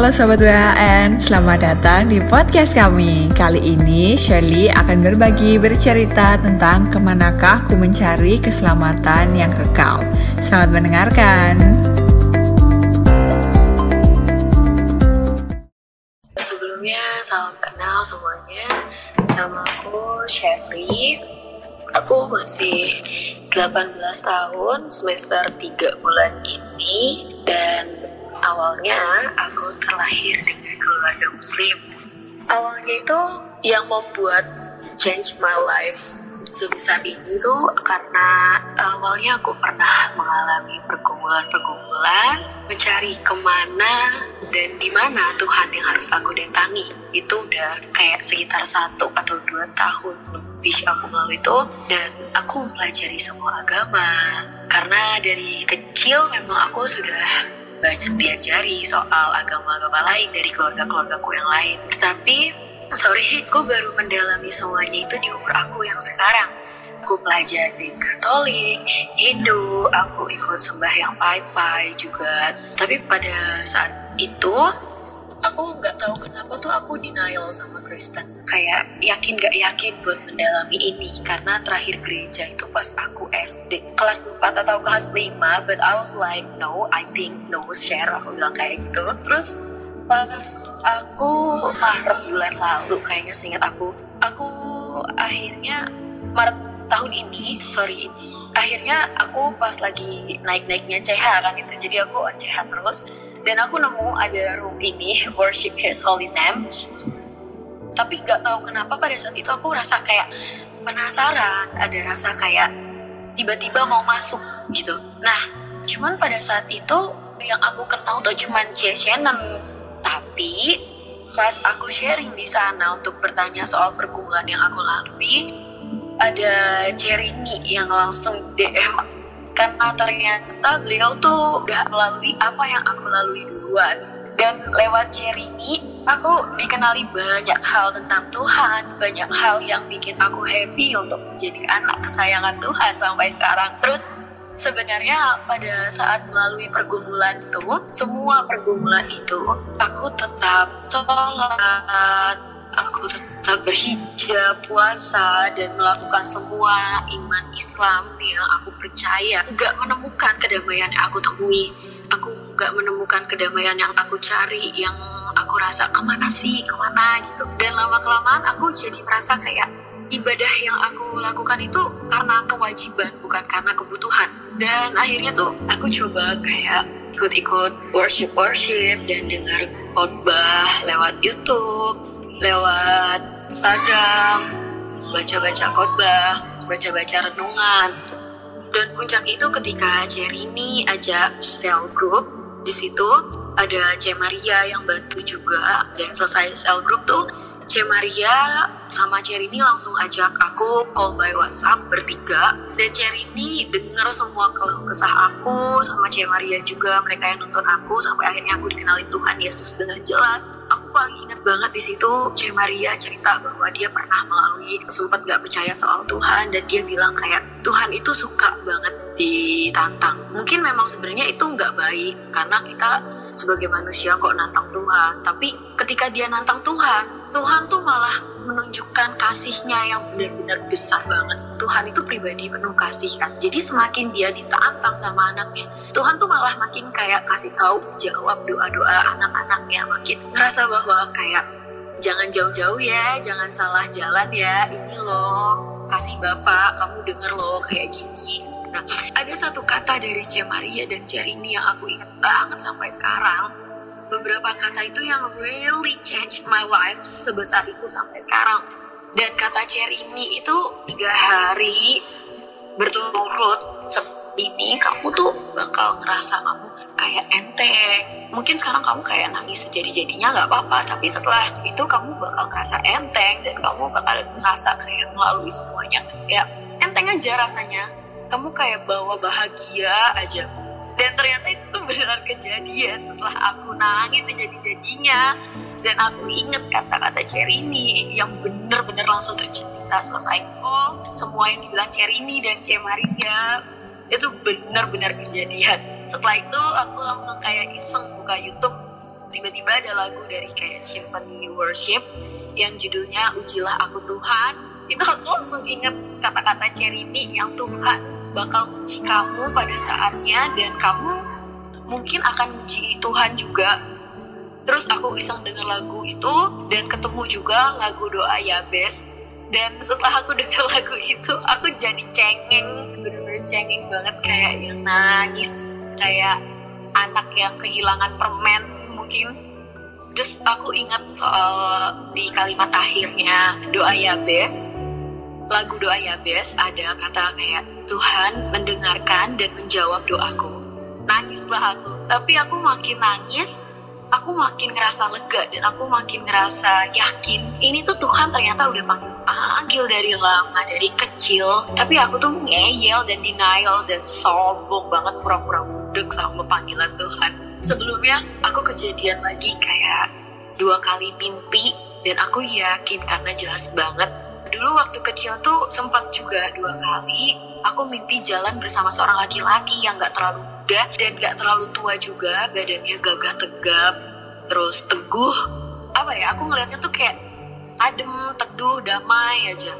Halo Sobat WHN, selamat datang di podcast kami. Kali ini Shirley akan berbagi bercerita tentang ke manakah ku mencari keselamatan yang kekal. Selamat mendengarkan. Sebelumnya salam kenal semuanya. Nama aku Shirley. Aku masih 18 tahun, semester 3 bulan ini dan awalnya aku terlahir dengan keluarga muslim. Awalnya itu yang membuat change my life sebesar ini tuh karena awalnya aku pernah mengalami pergumulan-pergumulan mencari ke mana dan di mana Tuhan yang harus aku datangi itu udah kayak sekitar satu atau dua tahun lebih aku melalui itu dan aku mempelajari semua agama karena dari kecil memang aku sudah banyak diajari soal agama-agama lain dari keluarga-keluargaku yang lain. Tetapi, sorry, aku baru mendalami semuanya itu di umur aku yang sekarang. Aku pelajari Katolik, Hindu, aku ikut sembahyang pai-pai juga. Tapi pada saat itu, aku nggak tahu kenapa tuh aku denial sama Kristen. Kayak yakin gak yakin buat mendalami ini. Karena terakhir gereja itu pas aku SD kelas 4 atau kelas 5 but I was like no I think no share. Aku bilang kayak gitu. Terus pas aku Maret bulan lalu kayaknya seingat aku aku akhirnya Maret tahun ini sorry akhirnya aku pas lagi naik-naiknya CH kan itu. Jadi aku on CH terus dan aku nemu ada room ini worship His Holy Name. Tapi gak tahu kenapa pada saat itu aku rasa kayak penasaran ada rasa kayak tiba-tiba mau masuk gitu. Nah cuman pada saat itu yang aku kenal tuh cuman Jay Shannon. Tapi pas aku sharing di sana untuk bertanya soal pergumulan yang aku lalui ada Cerini yang langsung DM karena ternyata beliau tuh udah melalui apa yang aku lalui duluan. Dan lewat Cherry ini aku dikenali banyak hal tentang Tuhan banyak hal yang bikin aku happy untuk menjadi anak kesayangan Tuhan sampai sekarang. Terus sebenarnya pada saat melalui pergumulan itu semua pergumulan itu aku tetap sholat aku tetap berhijab, puasa, dan melakukan semua iman Islam yang aku percaya, gak menemukan kedamaian yang aku temui. Aku gak menemukan kedamaian yang aku cari, yang aku rasa ke mana sih, ke mana gitu. Dan lama-kelamaan aku jadi merasa kayak ibadah yang aku lakukan itu karena kewajiban, bukan karena kebutuhan. Dan akhirnya tuh aku coba kayak ikut-ikut worship-worship dan dengar khotbah lewat YouTube lewat Instagram, baca-baca khotbah, baca-baca renungan. Dan puncak itu ketika Cerini ajak sel group, di situ ada C Maria yang bantu juga. Dan selesai sel group tuh C Maria sama Cerini langsung ajak aku call by WhatsApp bertiga. Dan Cerini denger semua keluh kesah aku sama C Maria juga. Mereka yang nonton aku sampai akhirnya aku dikenalin Tuhan Yesus dengan jelas. Aku paling ingat banget di situ. C Maria cerita bahwa dia pernah melalui sempat gak percaya soal Tuhan dan dia bilang kayak Tuhan itu suka banget ditantang. Mungkin memang sebenarnya itu nggak baik karena kita sebagai manusia kok nantang Tuhan. Tapi ketika dia nantang Tuhan Tuhan tuh malah menunjukkan kasihnya yang benar-benar besar banget. Tuhan itu pribadi penuh kasih kan. Jadi semakin dia ditantang sama anaknya, Tuhan tuh malah makin kayak kasih tahu jawab doa-doa anak-anaknya, makin ngerasa bahwa kayak jangan jauh-jauh ya, jangan salah jalan ya. Ini loh kasih Bapak, kamu denger loh kayak gini. Nah, ada satu kata dari C. Maria dan Cerini yang aku ingat banget sampai sekarang beberapa kata itu yang really change my life sebesar itu sampai sekarang. Dan kata chair ini itu tiga hari berturut ini kamu tuh bakal ngerasa kamu kayak enteng. Mungkin sekarang kamu kayak nangis sejadi-jadinya nggak apa-apa, tapi setelah itu kamu bakal ngerasa enteng. Dan kamu bakal ngerasa kayak melalui semuanya. Ya enteng aja rasanya. Kamu kayak bawa bahagia aja. Dan ternyata itu tuh beneran kejadian setelah aku nangis sejadi-jadinya dan aku inget kata-kata Cerini yang bener-bener langsung tercipta selesai. Oh semua yang dibilang Cerini dan C. Maria itu bener-bener kejadian. Setelah itu aku langsung kayak iseng buka YouTube. Tiba-tiba ada lagu dari kayak Symphony Worship yang judulnya Ujilah Aku Tuhan. Itu aku langsung inget kata-kata Cherini yang Tuhan bakal uji kamu pada saatnya dan kamu mungkin akan uji Tuhan juga terus aku iseng denger lagu itu dan ketemu juga lagu doa Yabes dan setelah aku denger lagu itu aku jadi cengeng bener-bener cengeng banget. Kayak yang nangis kayak anak yang kehilangan permen mungkin. Terus aku ingat soal di kalimat akhirnya doa Yabes lagu doa Yabes ada kata kayak Tuhan mendengarkan dan menjawab doaku. Nangislah aku. Tapi aku makin nangis aku makin ngerasa lega dan aku makin ngerasa yakin. Ini tuh Tuhan ternyata udah panggil dari lama dari kecil. Tapi aku tuh ngeyel dan denial dan sombong banget pura-pura budek sama panggilan Tuhan. Sebelumnya aku kejadian lagi kayak dua kali mimpi dan aku yakin karena jelas banget. Dulu waktu kecil tuh sempat juga dua kali aku mimpi jalan bersama seorang laki-laki yang gak terlalu muda dan gak terlalu tua juga badannya gagah tegap terus teguh. Apa ya aku ngeliatnya tuh kayak adem teduh damai aja.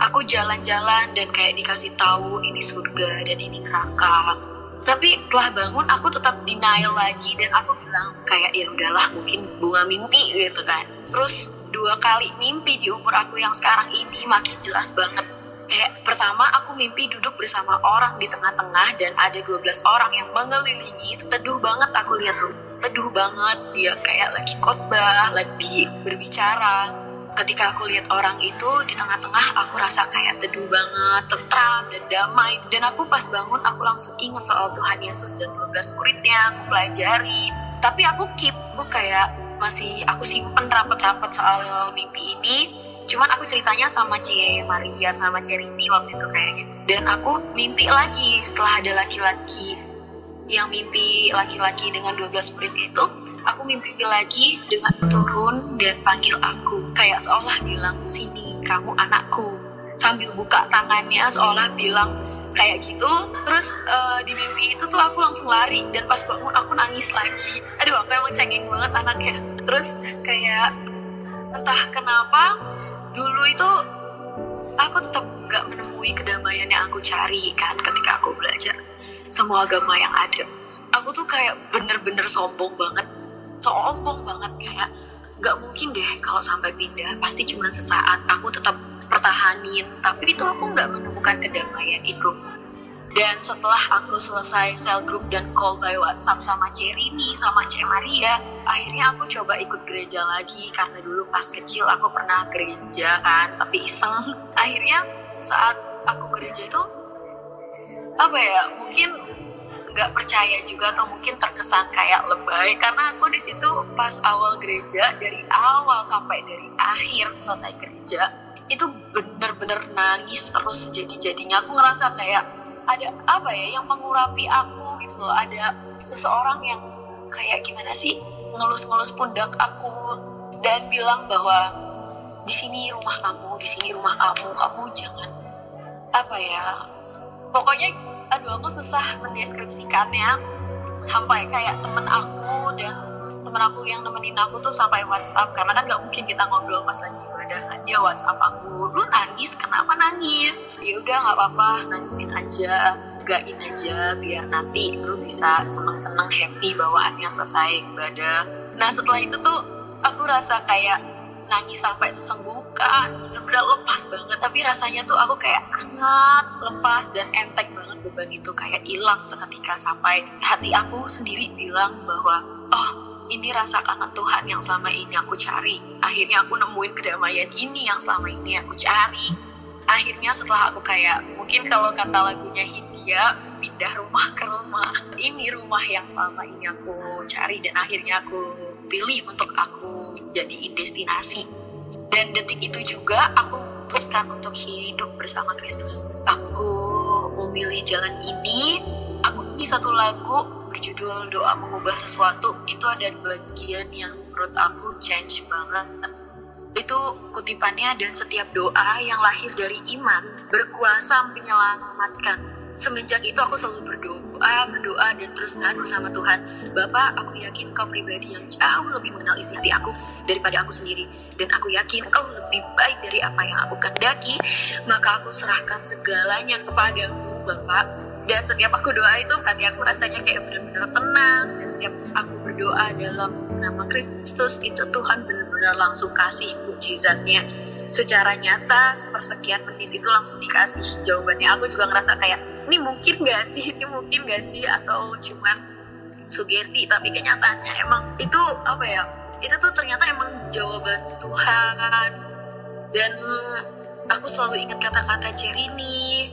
Aku jalan-jalan dan kayak dikasih tahu ini surga dan ini neraka. Tapi setelah bangun aku tetap denial lagi dan aku bilang kayak ya udahlah mungkin bunga mimpi gitu kan. Terus dua kali mimpi di umur aku yang sekarang ini makin jelas banget kayak pertama aku mimpi duduk bersama orang di tengah-tengah dan ada 12 orang yang mengelilingi teduh banget aku lihat tuh teduh banget dia kayak lagi khotbah lagi berbicara ketika aku lihat orang itu di tengah-tengah aku rasa kayak teduh banget, tetram dan damai. Dan aku pas bangun aku langsung ingat soal Tuhan Yesus dan 12 muridnya, aku pelajari. Tapi aku keep, aku kayak masih aku simpen rapat-rapat soal mimpi ini. Cuman aku ceritanya sama Cie Maria sama Cie Rini waktu itu kayaknya. Dan aku mimpi lagi setelah ada laki-laki yang mimpi laki-laki dengan 12 murid itu aku mimpi lagi dengan turun dan panggil aku. Kayak seolah bilang sini kamu anakku. Sambil buka tangannya seolah bilang kayak gitu. Terus uh, di mimpi itu tuh aku langsung lari dan pas bangun aku nangis lagi. Aduh aku emang cengeng banget anaknya. Terus kayak entah kenapa dulu itu aku tetap gak menemui kedamaian yang aku cari kan ketika aku belajar semua agama yang ada. Aku tuh kayak bener-bener sombong banget sombong banget kayak gak mungkin deh kalau sampai pindah. Pasti cuma sesaat aku tetap pertahanin. Tapi itu aku nggak menemukan kedamaian itu dan setelah aku selesai sel group dan call by WhatsApp sama Cerini sama Cek Maria, akhirnya aku coba ikut gereja lagi. Karena dulu pas kecil aku pernah gereja kan, tapi iseng. Akhirnya saat aku gereja itu apa ya mungkin nggak percaya juga atau mungkin terkesan kayak lebay. Karena aku di situ pas awal gereja dari awal sampai dari akhir selesai gereja itu bener-bener nangis terus jadi-jadinya. Aku ngerasa kayak ada apa ya yang mengurapi aku gitu loh. Ada seseorang yang kayak gimana sih ngelus-ngelus pundak aku dan bilang bahwa di sini rumah kamu di sini rumah kamu kamu jangan apa ya. Pokoknya aduh aku susah mendeskripsikannya. Sampai kayak temen aku dan temen aku yang nemenin aku tuh sampai WhatsApp. Karena kan nggak mungkin kita ngobrol pas lagi ibadah kan dia WhatsApp aku lu nangis? Kenapa nangis? Ya udah nggak apa-apa nangisin aja gain aja biar nanti lu bisa seneng-seneng happy bawaannya selesai ibadah. Nah setelah itu tuh aku rasa kayak nangis sampai sesenggukan. Bener-bener lepas banget tapi rasanya tuh aku kayak hangat lepas dan enteng banget beban itu. Kayak hilang seketika sampai hati aku sendiri bilang bahwa oh ini rasa kangen Tuhan yang selama ini aku cari akhirnya aku nemuin kedamaian ini yang selama ini aku cari akhirnya setelah aku kayak mungkin kalau kata lagunya Hindia pindah rumah ke rumah ini rumah yang selama ini aku cari dan akhirnya aku pilih untuk aku jadiin destinasi. Dan detik itu juga aku memutuskan untuk hidup bersama Kristus. Aku memilih jalan ini. Aku di satu lagu berjudul Doa Mengubah Sesuatu itu ada bagian yang menurut aku change banget. Itu kutipannya dan setiap doa yang lahir dari iman berkuasa menyelamatkan. Semenjak itu aku selalu berdoa berdoa dan terus ngadu sama Tuhan. Bapak aku yakin kau pribadi yang jauh lebih mengenal isi hati aku daripada aku sendiri. Dan aku yakin kau lebih baik dari apa yang aku kendaki maka aku serahkan segalanya kepadamu Bapak dan setiap aku doa itu hati aku rasanya kayak benar-benar tenang. Dan setiap aku berdoa dalam nama Kristus itu Tuhan benar-benar langsung kasih mujizatnya secara nyata. Sepersekian menit itu langsung dikasih jawabannya. Aku juga ngerasa kayak ini mungkin gak sih? Ini mungkin gak sih? Atau cuman sugesti tapi kenyataannya emang itu apa ya itu tuh ternyata emang jawaban Tuhan. Dan aku selalu ingat kata-kata Cerini.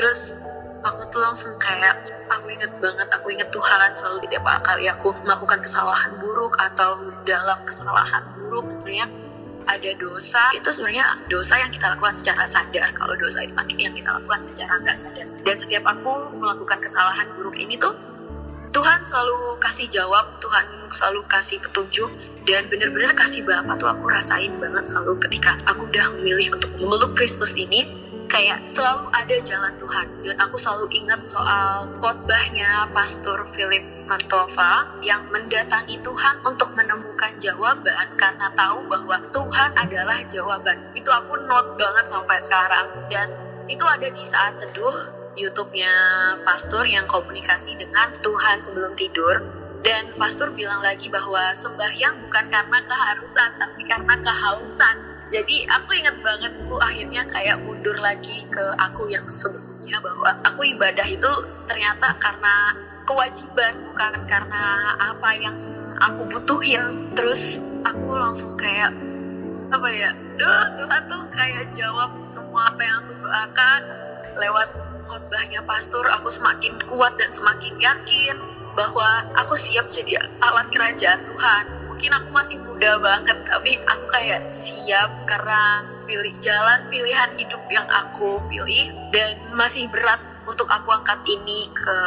Terus aku tuh langsung kayak aku inget banget aku inget Tuhan selalu di tiap kali aku melakukan kesalahan buruk atau dalam kesalahan buruk sebenarnya ada dosa. Itu sebenarnya dosa yang kita lakukan secara sadar. Kalau dosa itu makin yang kita lakukan secara nggak sadar. Dan setiap aku melakukan kesalahan buruk ini tuh Tuhan selalu kasih jawab Tuhan selalu kasih petunjuk dan bener-bener kasih Bapak tuh aku rasain banget selalu ketika aku udah memilih untuk memeluk Kristus ini kayak selalu ada jalan Tuhan. Dan aku selalu ingat soal khotbahnya Pastor Philip Mantova yang mendatangi Tuhan untuk menemukan jawaban karena tahu bahwa Tuhan adalah jawaban. Itu aku note banget sampai sekarang. Dan itu ada di saat teduh YouTube-nya Pastor yang komunikasi dengan Tuhan sebelum tidur. Dan pastor bilang lagi bahwa sembahyang bukan karena keharusan tapi karena kehausan jadi aku inget banget aku akhirnya kayak mundur lagi ke aku yang sebelumnya bahwa aku ibadah itu ternyata karena kewajiban bukan karena apa yang aku butuhin. Terus aku langsung kayak apa ya Duh, Tuhan tuh kayak jawab semua apa yang aku doakan. Lewat khotbahnya pastor aku semakin kuat dan semakin yakin bahwa aku siap jadi alat kerajaan Tuhan mungkin aku masih muda banget tapi aku kayak siap karena pilih jalan pilihan hidup yang aku pilih dan masih berat untuk aku angkat ini ke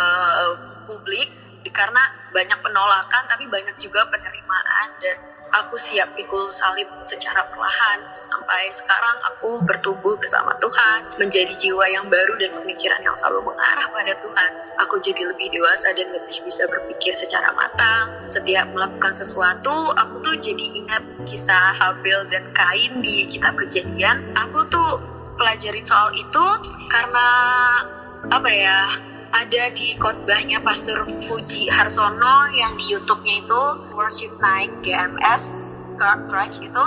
publik karena banyak penolakan tapi banyak juga penerimaan dan aku siap pikul salib secara perlahan sampai sekarang aku bertumbuh bersama Tuhan menjadi jiwa yang baru dan pemikiran yang selalu mengarah pada Tuhan. Aku jadi lebih dewasa dan lebih bisa berpikir secara matang. Setiap melakukan sesuatu aku tuh jadi ingat kisah Habil dan Kain di kitab kejadian. Aku tuh pelajarin soal itu karena apa ya ada di khotbahnya Pastor Fuji Harsono yang di YouTube-nya itu Worship Night GMS Church itu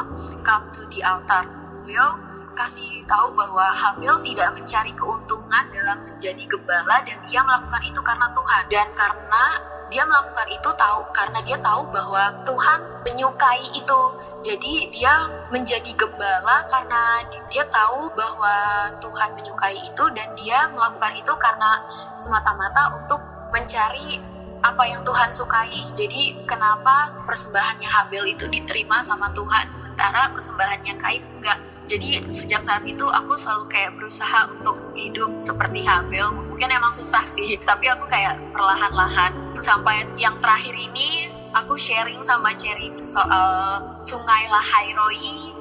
Come to the Altar. Beliau kasih tahu bahwa Hamil tidak mencari keuntungan dalam menjadi gembala dan dia melakukan itu karena Tuhan dan karena dia melakukan itu tahu karena dia tahu bahwa Tuhan menyukai itu jadi dia menjadi gembala karena dia tahu bahwa Tuhan menyukai itu dan dia melakukan itu karena semata-mata untuk mencari apa yang Tuhan sukai. Jadi kenapa persembahannya Habel itu diterima sama Tuhan sementara persembahannya Kain enggak. Jadi sejak saat itu aku selalu kayak berusaha untuk hidup seperti Habel. Mungkin emang susah sih, tapi aku kayak perlahan-lahan sampai yang terakhir ini aku sharing sama Cherry soal Sungai Lahairoi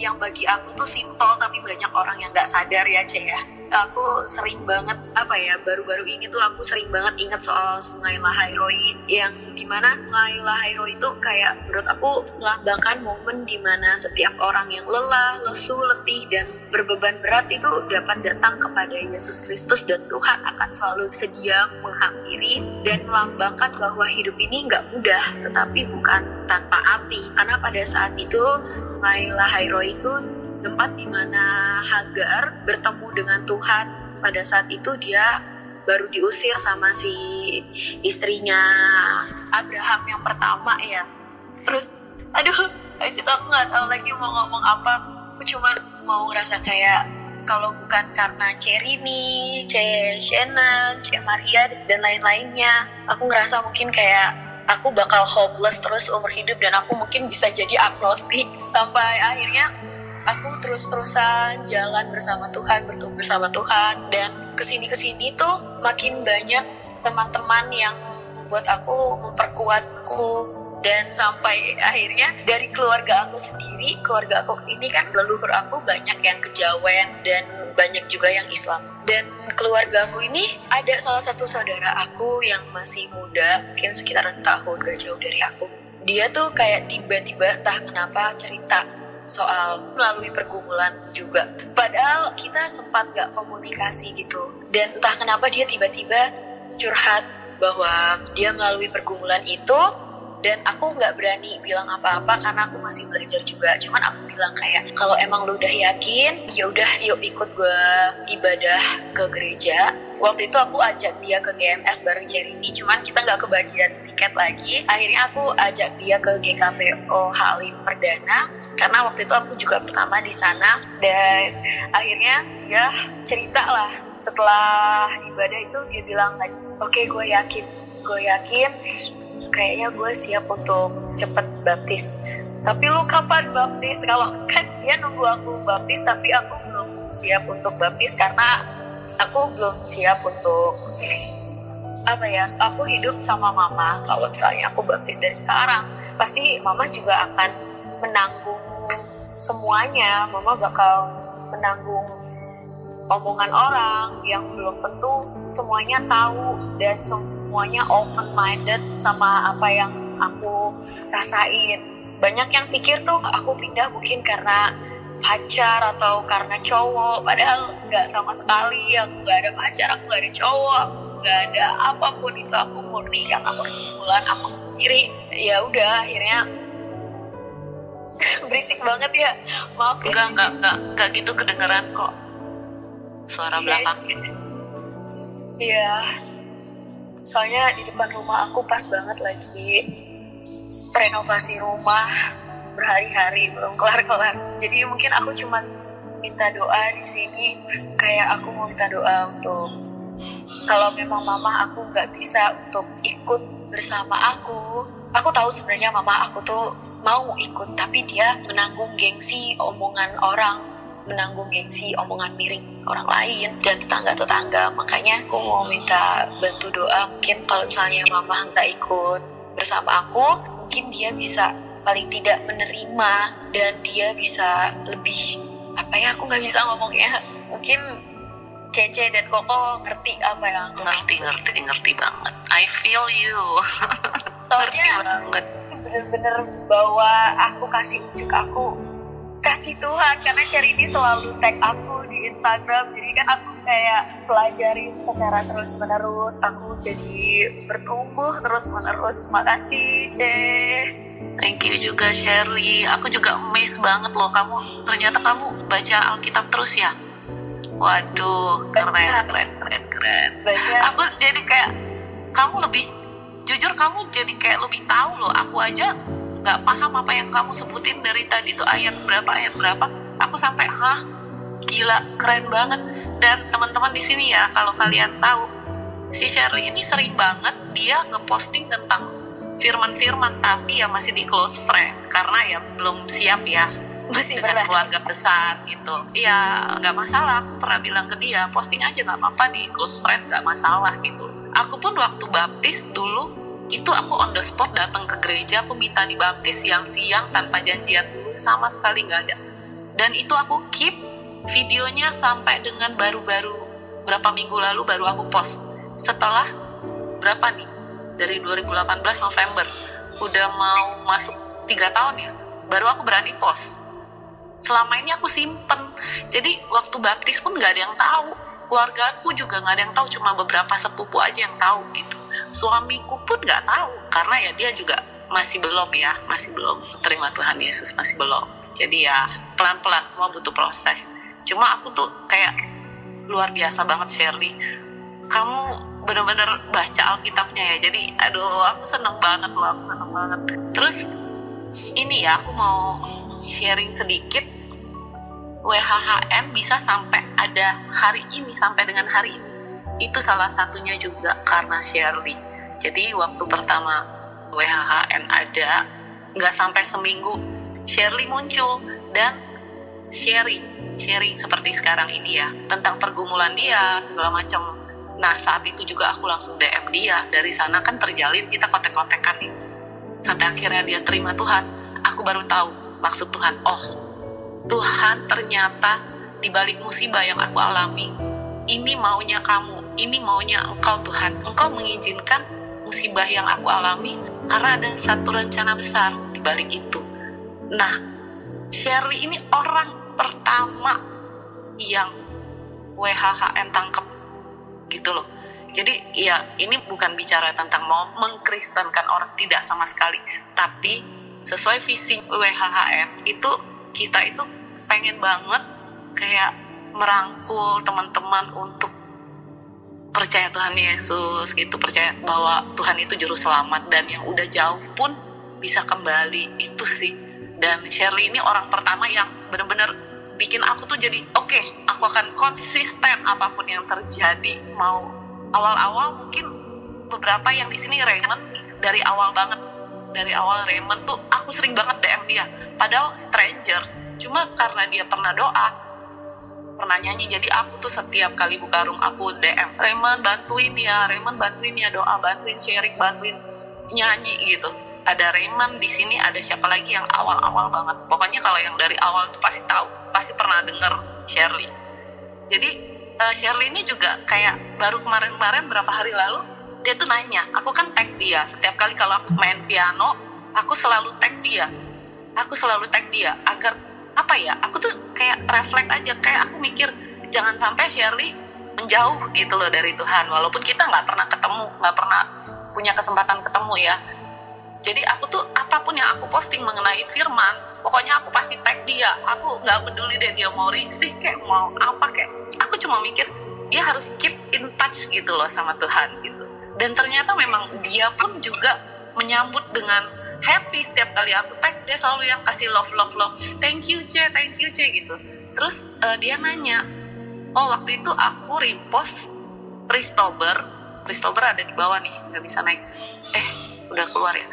yang bagi aku tuh simpel tapi banyak orang yang nggak sadar ya Cek ya aku sering banget apa ya baru-baru ini tuh aku sering banget inget soal Sungai Lahairoi yang di mana Sungai Lahairoi itu kayak menurut aku melambangkan momen di mana setiap orang yang lelah, lesu, letih dan berbeban berat itu dapat datang kepada Yesus Kristus dan Tuhan akan selalu sedia menghampiri dan melambangkan bahwa hidup ini nggak mudah tetapi bukan tanpa arti. Karena pada saat itu Sungai Lahairoi itu tempat di mana Hagar bertemu dengan Tuhan pada saat itu dia baru diusir sama si istrinya Abraham yang pertama ya terus aduh situ aku nggak tahu lagi mau ngomong apa aku cuma mau ngerasa kayak kalau bukan karena Cherini, C. Shannon, C. Maria dan lain-lainnya aku ngerasa mungkin kayak aku bakal hopeless terus umur hidup dan aku mungkin bisa jadi agnostik sampai akhirnya aku terus-terusan jalan bersama Tuhan, bertumbuh bersama Tuhan dan ke sini-kesini tuh makin banyak teman-teman yang membuat aku memperkuatku. Dan sampai akhirnya dari keluarga aku sendiri keluarga aku ini kan leluhur aku banyak yang kejawen dan banyak juga yang Islam. Dan keluarga aku ini ada salah satu saudara aku yang masih muda mungkin sekitar tahun gak jauh dari aku. Dia tuh kayak tiba-tiba entah kenapa cerita soal melalui pergumulan juga. Padahal kita sempat gak komunikasi gitu. Dan entah kenapa dia tiba-tiba curhat bahwa dia melalui pergumulan itu dan aku nggak berani bilang apa-apa karena aku masih belajar juga cuman aku bilang kayak kalau emang lu udah yakin ya udah yuk ikut gue ibadah ke gereja waktu itu aku ajak dia ke GMS bareng Cerini cuman kita nggak kebagian tiket lagi akhirnya aku ajak dia ke GKPO Halim Perdana karena waktu itu aku juga pertama di sana dan akhirnya ya cerita lah. Setelah ibadah itu dia bilang oke okay, gue yakin gue yakin kayaknya gue siap untuk cepet baptis. Tapi lu kapan baptis? Kalau kan dia nunggu aku baptis tapi aku belum siap untuk baptis karena aku belum siap untuk apa ya aku hidup sama mama. Kalau misalnya aku baptis dari sekarang pasti mama juga akan menanggung semuanya mama bakal menanggung omongan orang yang belum tentu semuanya tahu dan semua semuanya open minded sama apa yang aku rasain. Banyak yang pikir tuh aku pindah mungkin karena pacar atau karena cowok padahal nggak sama sekali. Aku nggak ada pacar aku nggak ada cowok aku nggak ada apa pun itu. Aku murni karena perkumpulan aku sendiri. Ya udah akhirnya berisik banget ya. Maaf enggak enggak enggak enggak gitu kedengeran kok. Suara iya. belakang. iya. Soalnya di depan rumah aku pas banget lagi renovasi rumah berhari-hari belum kelar-kelar. Jadi mungkin aku cuma minta doa di sini kayak aku mau minta doa untuk kalau memang mama aku nggak bisa untuk ikut bersama aku. Aku tahu sebenarnya mama aku tuh mau ikut tapi dia menanggung gengsi omongan orang menanggung gengsi omongan miring orang lain dan tetangga-tetangga. Makanya aku mau minta bantu doa. Mungkin kalau misalnya mama nggak ikut bersama aku mungkin dia bisa paling tidak menerima dan dia bisa lebih apa ya aku nggak bisa ngomongnya. Mungkin Cece dan Koko ngerti apa yang aku ngerti ngerti ngerti banget. I feel you. Soalnya bener-bener bahwa aku kasih ujuk aku kasih Tuhan karena Cherry ini selalu tag aku di Instagram jadi kan aku kayak pelajarin secara terus menerus aku jadi bertumbuh terus menerus makasih C Thank you juga Shirley. Aku juga amazed banget loh kamu. Ternyata kamu baca Alkitab terus ya. Waduh, keren, keren, keren, keren. Baca. Aku jadi kayak kamu lebih jujur kamu jadi kayak lebih tahu loh. Aku aja nggak paham apa yang kamu sebutin dari tadi tuh ayat berapa ayat berapa. Aku sampai hah gila keren banget. Dan teman-teman di sini ya kalau kalian tahu si Shirley ini sering banget dia ngeposting tentang firman-firman tapi ya masih di close friend. Karena ya belum siap ya masih dengan bener. keluarga besar gitu. Ya nggak masalah. Aku pernah bilang ke dia posting aja nggak apa-apa di close friend nggak masalah gitu aku pun waktu baptis dulu itu aku on the spot datang ke gereja aku minta dibaptis yang siang tanpa janjian sama sekali nggak ada. Dan itu aku keep videonya sampai dengan baru-baru berapa minggu lalu baru aku post. Setelah berapa nih? Dari 2018 November. Udah mau masuk tiga tahun ya baru aku berani post. Selama ini aku simpen. Jadi waktu baptis pun nggak ada yang tahu keluarga aku juga nggak ada yang tahu cuma beberapa sepupu aja yang tahu gitu. Suamiku pun nggak tahu karena ya dia juga masih belum ya masih belum terima Tuhan Yesus masih belum. Jadi ya pelan-pelan semua butuh proses. Cuma aku tuh kayak luar biasa banget Shirley. Kamu bener-bener baca Alkitabnya ya jadi aduh aku seneng banget loh aku seneng banget. Terus ini ya aku mau sharing sedikit WHHM bisa sampai ada hari ini sampai dengan hari ini. Itu salah satunya juga karena Shirley. Jadi waktu pertama WHHN ada nggak sampai seminggu Shirley muncul dan sharing sharing seperti sekarang ini ya tentang pergumulan dia segala macam. Nah saat itu juga aku langsung DM dia. Dari sana kan terjalin kita kontek-kontekan nih. Sampai akhirnya dia terima Tuhan. Aku baru tahu maksud Tuhan. Oh Tuhan ternyata di balik musibah yang aku alami ini maunya kamu ini maunya engkau Tuhan. Engkau mengizinkan musibah yang aku alami karena ada satu rencana besar di balik itu. Nah Shirley ini orang pertama yang WHHN tangkep gitu loh. Jadi ya ini bukan bicara tentang mau mengkristenkan orang tidak sama sekali, tapi sesuai visi WHHM itu kita itu pengen banget kayak merangkul teman-teman untuk percaya Tuhan Yesus gitu, percaya bahwa Tuhan itu juru selamat dan yang udah jauh pun bisa kembali itu sih. Dan Shirley ini orang pertama yang benar-benar bikin aku tuh jadi oke, okay, aku akan konsisten apa pun yang terjadi mau awal-awal mungkin beberapa yang di sini Raymond dari awal banget dari awal Raymond tuh aku sering banget DM dia. Padahal stranger cuma karena dia pernah doa pernah nyanyi jadi aku tuh setiap kali buka room aku DM Raymond bantuin ya Raymond bantuin ya doa bantuin sharing bantuin nyanyi gitu. Ada Raymond di sini ada siapa lagi yang awal-awal banget. Pokoknya kalau yang dari awal tuh pasti tahu pasti pernah denger Shirley. Jadi uh, Shirley ini juga kayak baru kemarin-kemarin berapa hari lalu dia tuh nanya aku kan tag dia. Setiap kali kalau aku main piano aku selalu tag dia. Aku selalu tag dia agar apa ya aku tuh kayak refleks aja. Kayak aku mikir jangan sampai Shirley menjauh gitu loh dari Tuhan. Walaupun kita nggak pernah ketemu nggak pernah punya kesempatan ketemu ya. Jadi aku tuh apa pun yang aku posting mengenai firman pokoknya aku pasti tag dia. Aku nggak peduli deh dia mau risih kayak mau apa kayak aku cuma mikir dia harus keep in touch gitu loh sama Tuhan gitu dan ternyata memang dia pun juga menyambut dengan happy. Setiap kali aku tag dia selalu yang kasih love love love. Thank you C thank you C gitu. Terus uh, dia nanya oh waktu itu aku repost Pristober Pristober ada di bawah nih nggak bisa naik. Eh udah keluar ya.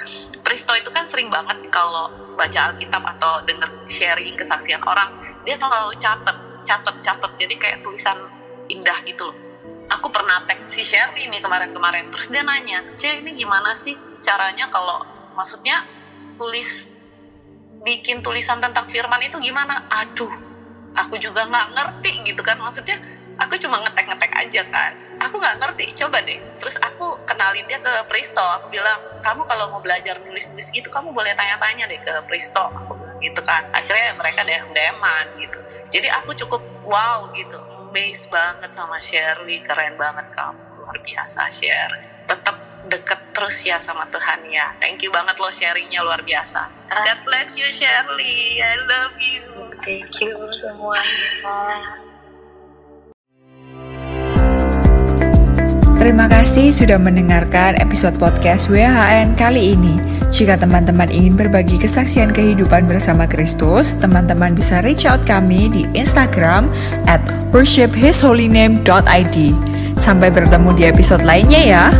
Pristo itu kan sering banget kalau baca Alkitab atau denger sharing kesaksian orang dia selalu catet catet catet. Jadi kayak tulisan indah gitu loh aku pernah tag si Sherry ini kemarin-kemarin. Terus dia nanya C ini gimana sih caranya kalau maksudnya tulis bikin tulisan tentang firman itu gimana? Aduh aku juga nggak ngerti gitu kan. Maksudnya aku cuma ngetek-ngetek aja kan. Aku nggak ngerti coba deh. Terus aku kenalin dia ke Pristo aku bilang kamu kalau mau belajar nulis-nulis gitu kamu boleh tanya-tanya deh ke Pristo gitu kan. Akhirnya mereka deh deman gitu. Jadi aku cukup wow gitu amazed banget sama Shirley keren banget kamu luar biasa share tetap deket terus ya sama Tuhan ya. Thank you banget lo sharingnya luar biasa. God bless you Shirley I love you. Thank you semuanya. Terima kasih sudah mendengarkan episode podcast WHN kali ini. Jika teman-teman ingin berbagi kesaksian kehidupan bersama Kristus, teman-teman bisa reach out kami di Instagram at worshiphisholyname.id. Sampai bertemu di episode lainnya ya.